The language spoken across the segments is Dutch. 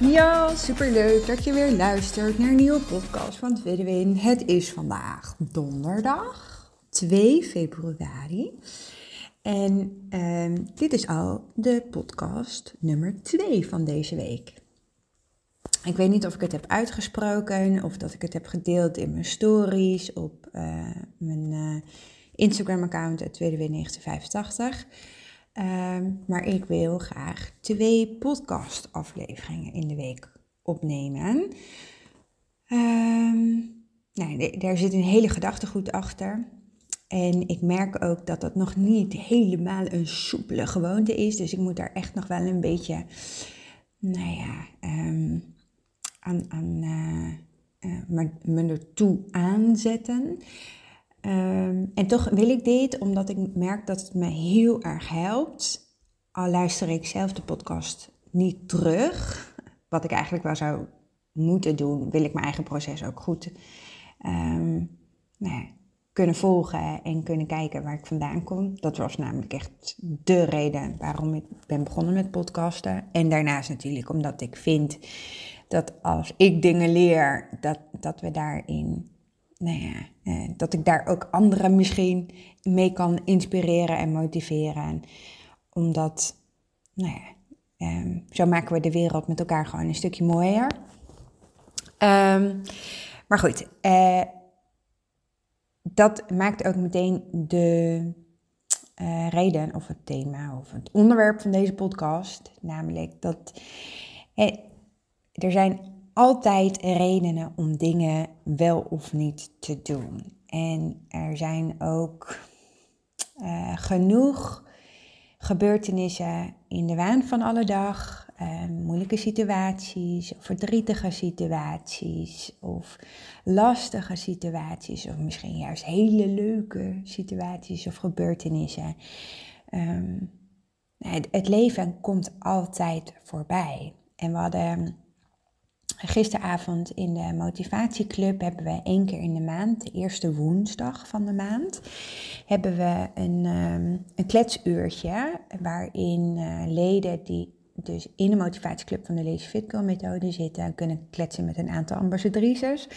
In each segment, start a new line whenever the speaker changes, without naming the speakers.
Ja, superleuk dat je weer luistert naar een nieuwe podcast van Tweede. Het is vandaag donderdag 2 februari. En ehm, dit is al de podcast nummer 2 van deze week. Ik weet niet of ik het heb uitgesproken of dat ik het heb gedeeld in mijn stories op uh, mijn Instagram-account, Tweede Win 1985. Um, maar ik wil graag twee podcast-afleveringen in de week opnemen. Um, nou, daar zit een hele gedachtegoed achter. En ik merk ook dat dat nog niet helemaal een soepele gewoonte is. Dus ik moet daar echt nog wel een beetje, nou ja, um, aan, aan uh, me ertoe aanzetten. Um, en toch wil ik dit omdat ik merk dat het me heel erg helpt. Al luister ik zelf de podcast niet terug, wat ik eigenlijk wel zou moeten doen, wil ik mijn eigen proces ook goed um, nou ja, kunnen volgen en kunnen kijken waar ik vandaan kom. Dat was namelijk echt de reden waarom ik ben begonnen met podcasten. En daarnaast natuurlijk omdat ik vind dat als ik dingen leer, dat, dat we daarin nou ja, eh, dat ik daar ook anderen misschien mee kan inspireren en motiveren. Omdat, nou ja, eh, zo maken we de wereld met elkaar gewoon een stukje mooier. Um, maar goed, eh, dat maakt ook meteen de uh, reden of het thema of het onderwerp van deze podcast. Namelijk dat eh, er zijn altijd redenen om dingen wel of niet te doen. En er zijn ook uh, genoeg gebeurtenissen in de waan van alle dag. Uh, moeilijke situaties, verdrietige situaties, of lastige situaties, of misschien juist hele leuke situaties of gebeurtenissen. Um, het, het leven komt altijd voorbij. En we hadden Gisteravond in de motivatieclub hebben we één keer in de maand, de eerste woensdag van de maand, hebben we een, um, een kletsuurtje waarin uh, leden die dus in de motivatieclub van de Lazy Fit Girl methode zitten, kunnen kletsen met een aantal ambassadrices.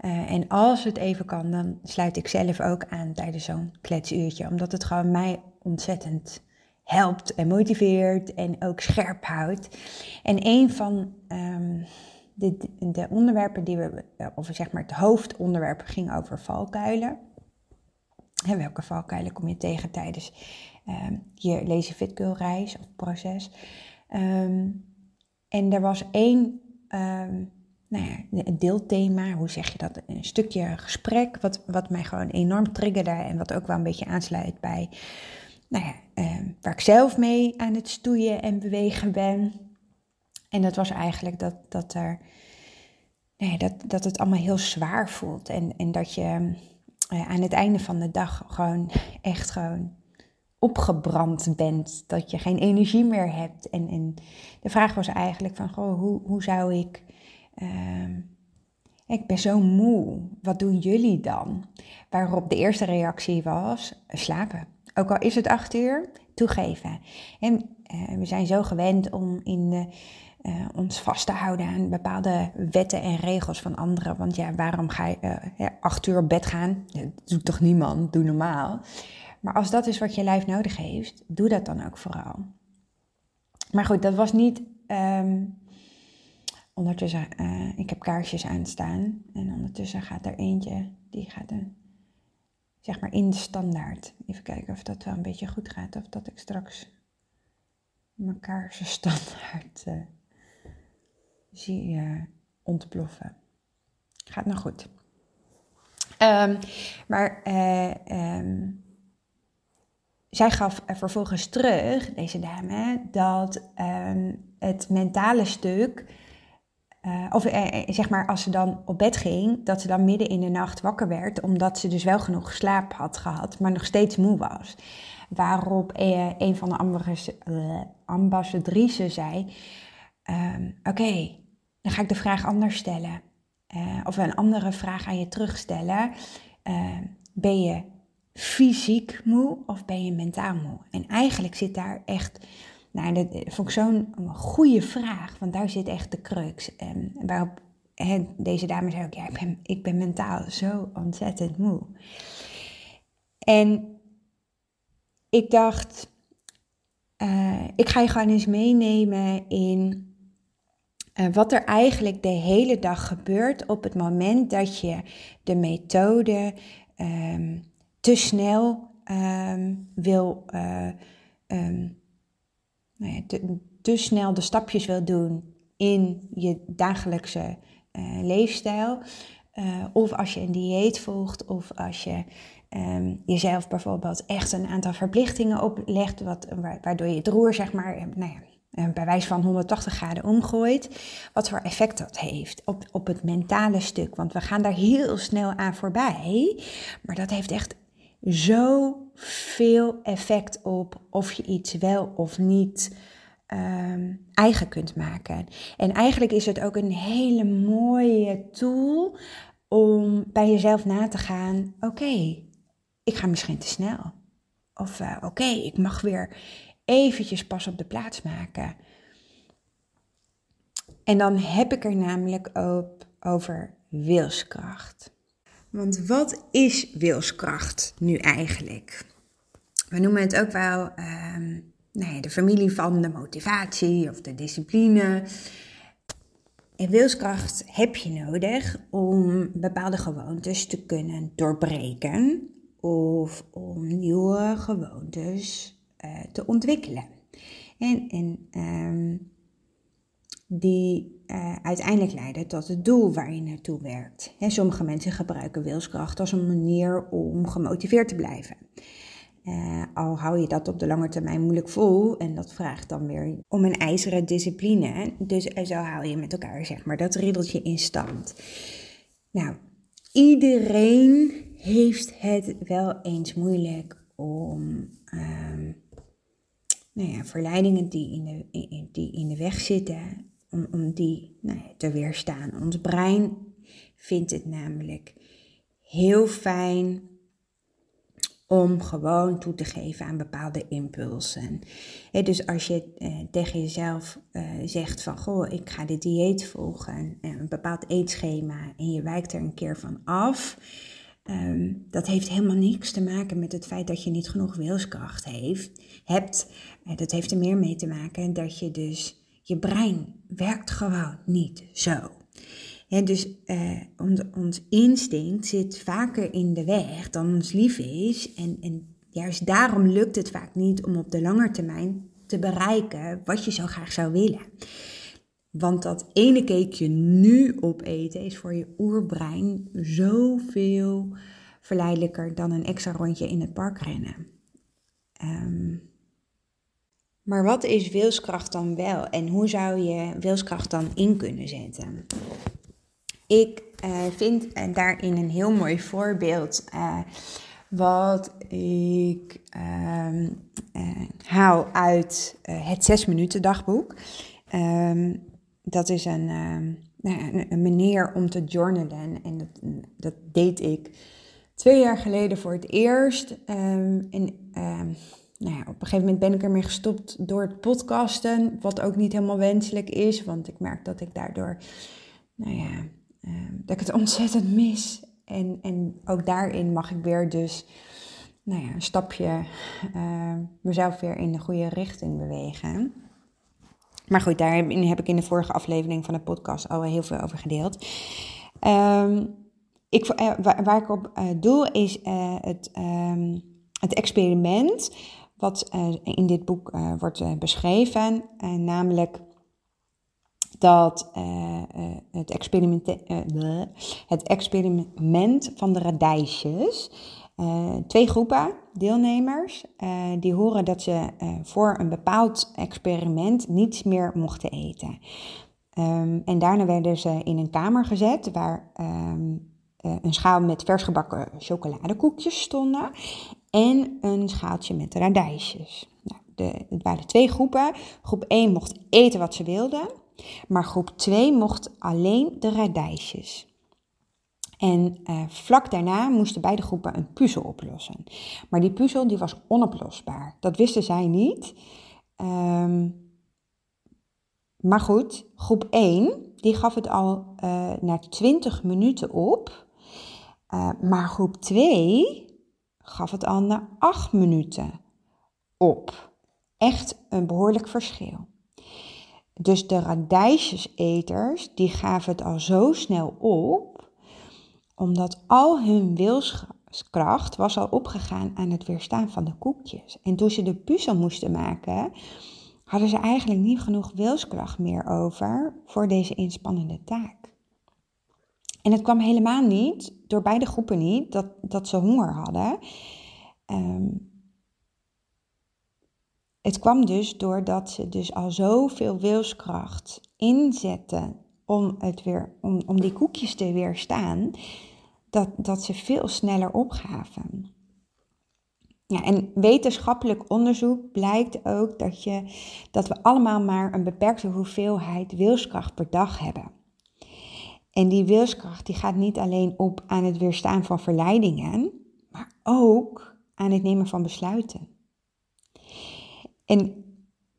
Uh, en als het even kan, dan sluit ik zelf ook aan tijdens zo'n kletsuurtje, omdat het gewoon mij ontzettend helpt en motiveert en ook scherp houdt. En een van um, de, de onderwerpen die we, eh, of zeg maar het hoofdonderwerp ging over valkuilen. En welke valkuilen kom je tegen tijdens uh, je Lazy Fit Girl reis of proces? Um, en er was één um, nou ja, een deelthema, hoe zeg je dat? Een stukje gesprek, wat, wat mij gewoon enorm triggerde en wat ook wel een beetje aansluit bij nou ja, waar ik zelf mee aan het stoeien en bewegen ben. En dat was eigenlijk dat, dat, er, nee, dat, dat het allemaal heel zwaar voelt. En, en dat je uh, aan het einde van de dag gewoon echt gewoon opgebrand bent. Dat je geen energie meer hebt. En, en de vraag was eigenlijk van, goh, hoe, hoe zou ik... Uh, ik ben zo moe. Wat doen jullie dan? Waarop de eerste reactie was: slapen. Ook al is het acht uur, toegeven. En uh, we zijn zo gewend om in de uh, ons vast te houden aan bepaalde wetten en regels van anderen. Want ja, waarom ga je uh, acht uur op bed gaan? Dat doet toch niemand? Doe normaal. Maar als dat is wat je lijf nodig heeft, doe dat dan ook vooral. Maar goed, dat was niet. Um, ondertussen, uh, ik heb kaarsjes aanstaan. En ondertussen gaat er eentje, die gaat een, zeg maar in de standaard. Even kijken of dat wel een beetje goed gaat. Of dat ik straks mijn kaarsen standaard zie je ontploffen. Gaat nou goed. Um, maar uh, um, zij gaf vervolgens terug, deze dame, dat ehm, het mentale stuk, uh, of uh, zeg maar als ze dan op bed ging, dat ze dan midden in de nacht wakker werd, omdat ze dus wel genoeg slaap had gehad, maar nog steeds moe was. Waarop een van de ambassadrices zei, oké, dan ga ik de vraag anders stellen. of een andere vraag aan je terugstellen. Ehm, ben je fysiek moe of ben je mentaal moe? En eigenlijk zit daar echt, nou, dat vond ik zo'n goede vraag, want daar zit echt de crux. En waarop deze dame zei ook, ja, ik ben, ik ben mentaal zo ontzettend moe. En ik dacht, uh, ik ga je gewoon eens meenemen in uh, wat er eigenlijk de hele dag gebeurt op het moment dat je de methode um, te snel um, wil, uh, um, nou ja, te, snel de stapjes wil doen in je dagelijkse uh, leefstijl. Of als je een dieet volgt, of als je jezelf bijvoorbeeld echt een aantal verplichtingen oplegt, wat, waardoor je het roer, zeg maar, nou ja, bij wijze van 180 graden omgooit, wat voor effect dat heeft op, op het mentale stuk. Want we gaan daar heel snel aan voorbij, maar dat heeft echt zoveel effect op of je iets wel of niet um, eigen kunt maken. En eigenlijk is het ook een hele mooie tool om bij jezelf na te gaan: oké, ik ga misschien te snel. Of uh, oké, ik mag weer eventjes pas op de plaats maken. En dan heb ik er namelijk ook over wilskracht. Want wat is wilskracht nu eigenlijk? We noemen het ook wel um, nou ja, de familie van de motivatie of de discipline. En wilskracht heb je nodig om bepaalde gewoontes te kunnen doorbreken of om nieuwe gewoontes uh, te ontwikkelen. En, um, die uh, uiteindelijk leiden tot het doel waar je naartoe werkt. En sommige mensen gebruiken wilskracht als een manier om gemotiveerd te blijven. Uh, al hou je dat op de lange termijn moeilijk vol en dat vraagt dan weer om een ijzeren discipline. Dus zo hou je met elkaar zeg maar dat riddeltje in stand. Nou, iedereen heeft het wel eens moeilijk om um, nou verleidingen die in de, die in de weg zitten, om, om die nou ja, te weerstaan. Ons brein vindt het namelijk heel fijn om gewoon toe te geven aan bepaalde impulsen. dus als je eh, tegen jezelf eh, zegt van, goh, ik ga dit dieet volgen, een bepaald eetschema, en je wijkt er een keer van af, ehm, dat heeft helemaal niks te maken met het feit dat je niet genoeg wilskracht heeft, hebt. dat heeft er meer mee te maken dat je dus je brein werkt gewoon niet zo. dus uh, ons, ons, instinct zit vaker in de weg dan ons lief is. En, en juist daarom lukt het vaak niet om op de lange termijn te bereiken wat je zo graag zou willen. Want dat ene cakeje nu opeten is voor je oerbrein zoveel verleidelijker dan een extra rondje in het park rennen. Um, maar wat is wilskracht dan wel en hoe zou je wilskracht dan in kunnen zetten? Ik uh, vind uh, daarin een heel mooi voorbeeld uh, wat ik ehm, haal uit het 6 minuten dagboek. Um, dat is een, ehm, nou een, manier om te journalen en dat, dat deed ik twee jaar geleden voor het eerst. en nou ja, op een gegeven moment ben ik ermee gestopt door het podcasten. Wat ook niet helemaal wenselijk is, want ik merk dat ik daardoor, nou ja, ehm, dat ik het ontzettend mis. En, en ook daarin mag ik weer dus, nou ja, een stapje mezelf weer in de goede richting bewegen. Maar goed, daar heb ik in de vorige aflevering van de podcast al heel veel over gedeeld. Um, ik, uh, waar, ik op uh, doel is uh, het, um, het experiment wat in dit boek wordt beschreven, namelijk dat het, experiment, het experiment van de radijsjes, twee groepen deelnemers. die horen dat ze voor een bepaald experiment niets meer mochten eten. Ehm, en daarna werden ze in een kamer gezet waar ehm, een schaal met versgebakken chocoladekoekjes stonden en een schaaltje met radijsjes. Nou, de, het waren twee groepen. Groep 1 mocht eten wat ze wilden, maar groep 2 mocht alleen de radijsjes. En uh, vlak daarna moesten beide groepen een puzzel oplossen. Maar die puzzel die was onoplosbaar. Dat wisten zij niet. Um, maar goed, groep 1 die gaf het al uh, na 20 minuten op. Uh, maar groep 2 gaf het al na 8 minuten op. Echt een behoorlijk verschil. Dus de radijsjeseters, die gaven het al zo snel op, omdat al hun wilskracht was al opgegaan aan het weerstaan van de koekjes. En toen ze de puzzel moesten maken, hadden ze eigenlijk niet genoeg wilskracht meer over voor deze inspannende taak. En het kwam helemaal niet, door beide groepen niet, dat, dat ze honger hadden. Um, het kwam dus doordat ze dus al zoveel wilskracht inzetten om, het weer, om, om die koekjes te weerstaan, dat, dat ze veel sneller opgaven. Ja, en wetenschappelijk onderzoek blijkt ook dat, je, dat we allemaal maar een beperkte hoeveelheid wilskracht per dag hebben. En die wilskracht die gaat niet alleen op aan het weerstaan van verleidingen, maar ook aan het nemen van besluiten. En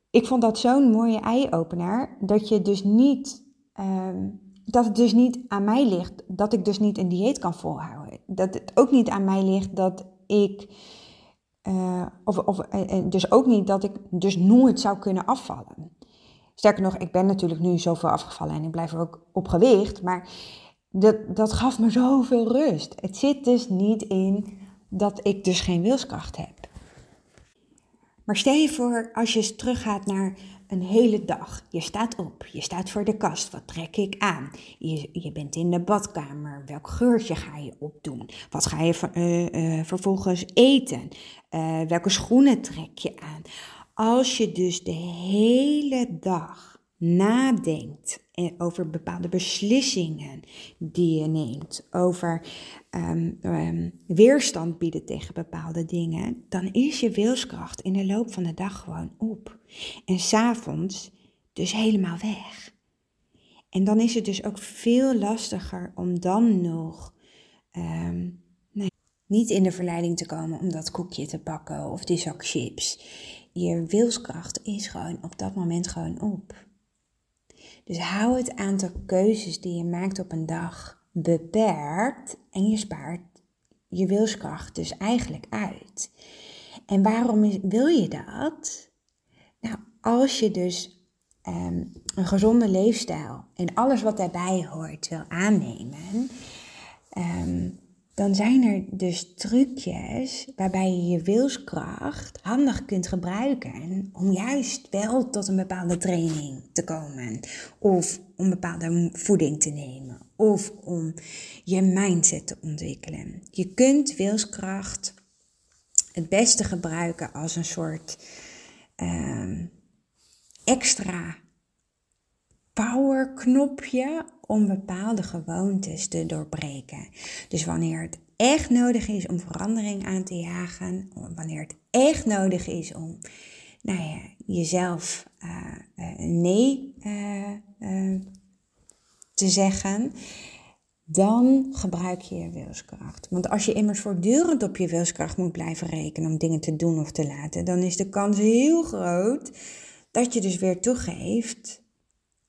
ik vond dat zo'n mooie eye-opener, dat je dus niet, ehm, dat het dus niet aan mij ligt, dat ik dus niet een dieet kan volhouden. Dat het ook niet aan mij ligt dat ik, uh, of, of uh, dus ook niet dat ik dus nooit zou kunnen afvallen. Sterker nog, ik ben natuurlijk nu zoveel afgevallen en ik blijf er ook op gewicht, maar dat, dat gaf me zoveel rust. Het zit dus niet in dat ik dus geen wilskracht heb. Maar stel je voor als je eens teruggaat naar een hele dag. Je staat op, je staat voor de kast. Wat trek ik aan? Je, je bent in de badkamer. Welk geurtje ga je opdoen? Wat ga je uh, uh, vervolgens eten? Uh, welke schoenen trek je aan? Als je dus de hele dag nadenkt over bepaalde beslissingen die je neemt, over um, um, weerstand bieden tegen bepaalde dingen, dan is je wilskracht in de loop van de dag gewoon op. En s'avonds dus helemaal weg. En dan is het dus ook veel lastiger om dan nog um, nee, niet in de verleiding te komen om dat koekje te pakken of die zak chips. Je wilskracht is gewoon op dat moment gewoon op. Dus hou het aantal keuzes die je maakt op een dag beperkt en je spaart je wilskracht dus eigenlijk uit. En waarom wil je dat? Nou, als je dus ehm, een gezonde leefstijl en alles wat daarbij hoort wil aannemen, ehm, dan zijn er dus trucjes waarbij je je wilskracht handig kunt gebruiken om juist wel tot een bepaalde training te komen. Of om bepaalde voeding te nemen. Of om je mindset te ontwikkelen. Je kunt wilskracht het beste gebruiken als een soort uh, extra powerknopje om bepaalde gewoontes te doorbreken. Dus wanneer het echt nodig is om verandering aan te jagen, wanneer het echt nodig is om nou ja, jezelf uh, nee uh, te zeggen, dan gebruik je je wilskracht. Want als je immers voortdurend op je wilskracht moet blijven rekenen om dingen te doen of te laten, dan is de kans heel groot dat je dus weer toegeeft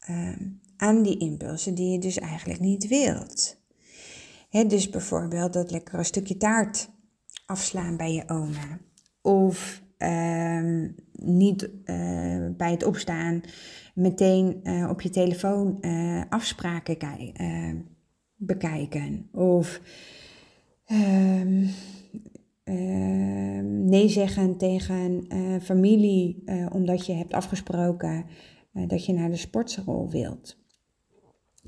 ehm, aan die impulsen die je dus eigenlijk niet wilt. dus bijvoorbeeld dat lekkere stukje taart afslaan bij je oma. Of uh, niet uh, bij het opstaan meteen uh, op je telefoon uh, afspraken bekijken. Of ehm, ehm, nee zeggen tegen familie omdat je hebt afgesproken dat je naar de sportschool wilt.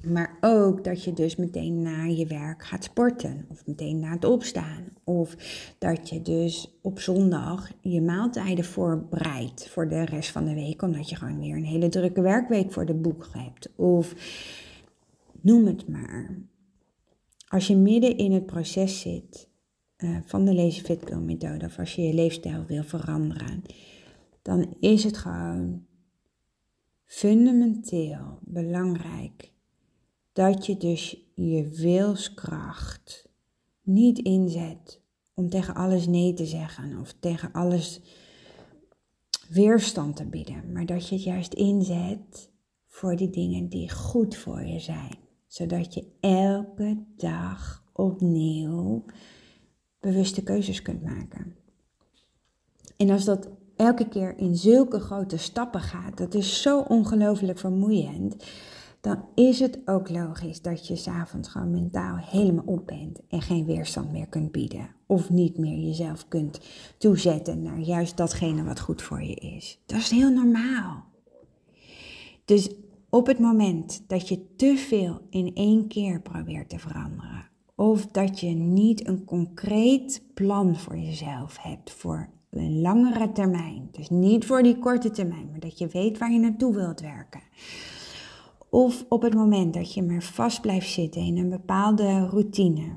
Maar ook dat je dus meteen na je werk gaat sporten. Of meteen na het opstaan. Of dat je dus op zondag je maaltijden voorbereidt voor de rest van de week. Omdat je gewoon weer een hele drukke werkweek voor de boeg hebt. Of noem het maar. Als je midden in het proces zit uh, van de Lazy methode. Of als je je leefstijl wil veranderen. Dan is het gewoon fundamenteel belangrijk dat je dus je wilskracht niet inzet om tegen alles nee te zeggen of tegen alles weerstand te bieden, maar dat je het juist inzet voor die dingen die goed voor je zijn, zodat je elke dag opnieuw bewuste keuzes kunt maken. En als dat elke keer in zulke grote stappen gaat, dat is zo ongelooflijk vermoeiend dan is het ook logisch dat je s'avonds gewoon mentaal helemaal op bent en geen weerstand meer kunt bieden. Of niet meer jezelf kunt toezetten naar juist datgene wat goed voor je is. Dat is heel normaal. Dus op het moment dat je te veel in één keer probeert te veranderen, of dat je niet een concreet plan voor jezelf hebt voor een langere termijn, dus niet voor die korte termijn, maar dat je weet waar je naartoe wilt werken of op het moment dat je maar vast blijft zitten in een bepaalde routine,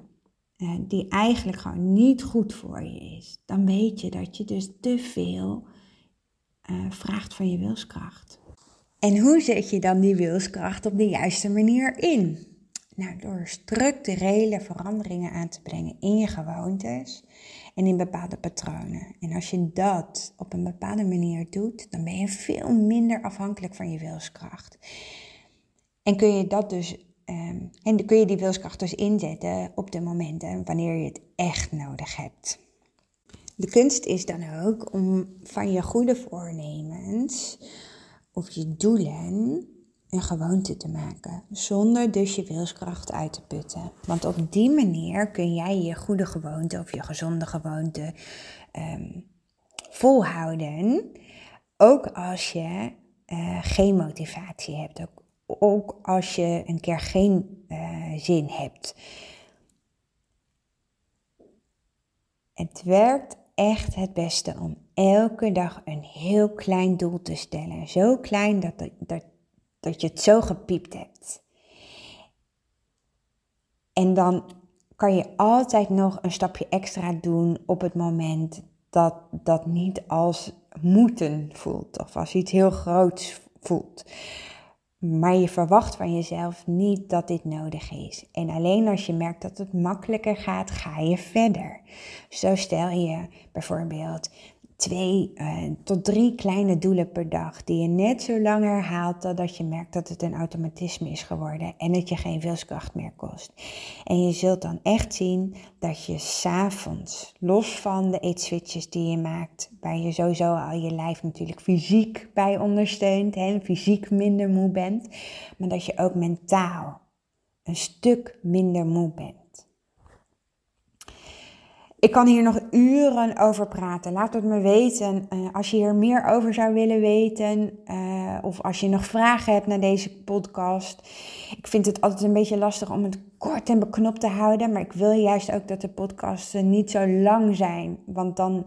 eh, die eigenlijk gewoon niet goed voor je is, dan weet je dat je dus te veel eh, vraagt van je wilskracht. En hoe zet je dan die wilskracht op de juiste manier in? Nou, door structurele veranderingen aan te brengen in je gewoontes en in bepaalde patronen. En als je dat op een bepaalde manier doet, dan ben je veel minder afhankelijk van je wilskracht. En kun je dat dus, um, en kun je die wilskracht dus inzetten op de momenten wanneer je het echt nodig hebt. De kunst is dan ook om van je goede voornemens of je doelen gewoonte te maken, zonder dus je wilskracht uit te putten. Want op die manier kun jij je goede gewoonte of je gezonde gewoonte um, volhouden, ook als je uh, geen motivatie hebt, ook ook als je een keer geen uh, zin hebt. Het werkt echt het beste om elke dag een heel klein doel te stellen. Zo klein dat, dat, dat je het zo gepiept hebt. En dan kan je altijd nog een stapje extra doen op het moment dat dat niet als moeten voelt of als iets heel groots voelt. Maar je verwacht van jezelf niet dat dit nodig is. En alleen als je merkt dat het makkelijker gaat, ga je verder. Zo stel je bijvoorbeeld twee uh, tot drie kleine doelen per dag die je net zo lang herhaalt totdat je merkt dat het een automatisme is geworden en het je geen wilskracht meer kost. En je zult dan echt zien dat je s'avonds, los van de eetswitches die je maakt, waar je sowieso al je lijf natuurlijk fysiek bij ondersteunt en fysiek minder moe bent, maar dat je ook mentaal een stuk minder moe bent. Ik kan hier nog uren over praten. Laat het me weten uh, als je hier meer over zou willen weten. Uh, of als je nog vragen hebt naar deze podcast. Ik vind het altijd een beetje lastig om het kort en beknopt te houden. Maar ik wil juist ook dat de podcasten niet zo lang zijn. Want dan,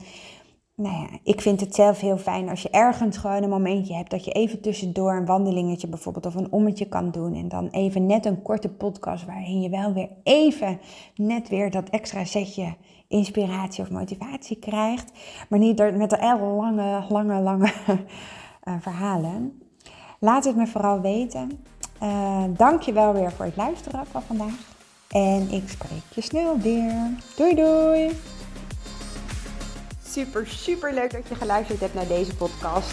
nou ja, ik vind het zelf heel fijn als je ergens gewoon een momentje hebt. Dat je even tussendoor een wandelingetje bijvoorbeeld of een ommetje kan doen. En dan even net een korte podcast waarin je wel weer even net weer dat extra setje inspiratie of motivatie krijgt. Maar niet met de lange, lange, lange uh, verhalen. Laat het me vooral weten. Uh, Dank je wel weer voor het luisteren van vandaag. En ik spreek je snel weer. Doei doei! Super, super leuk dat je geluisterd hebt naar deze podcast.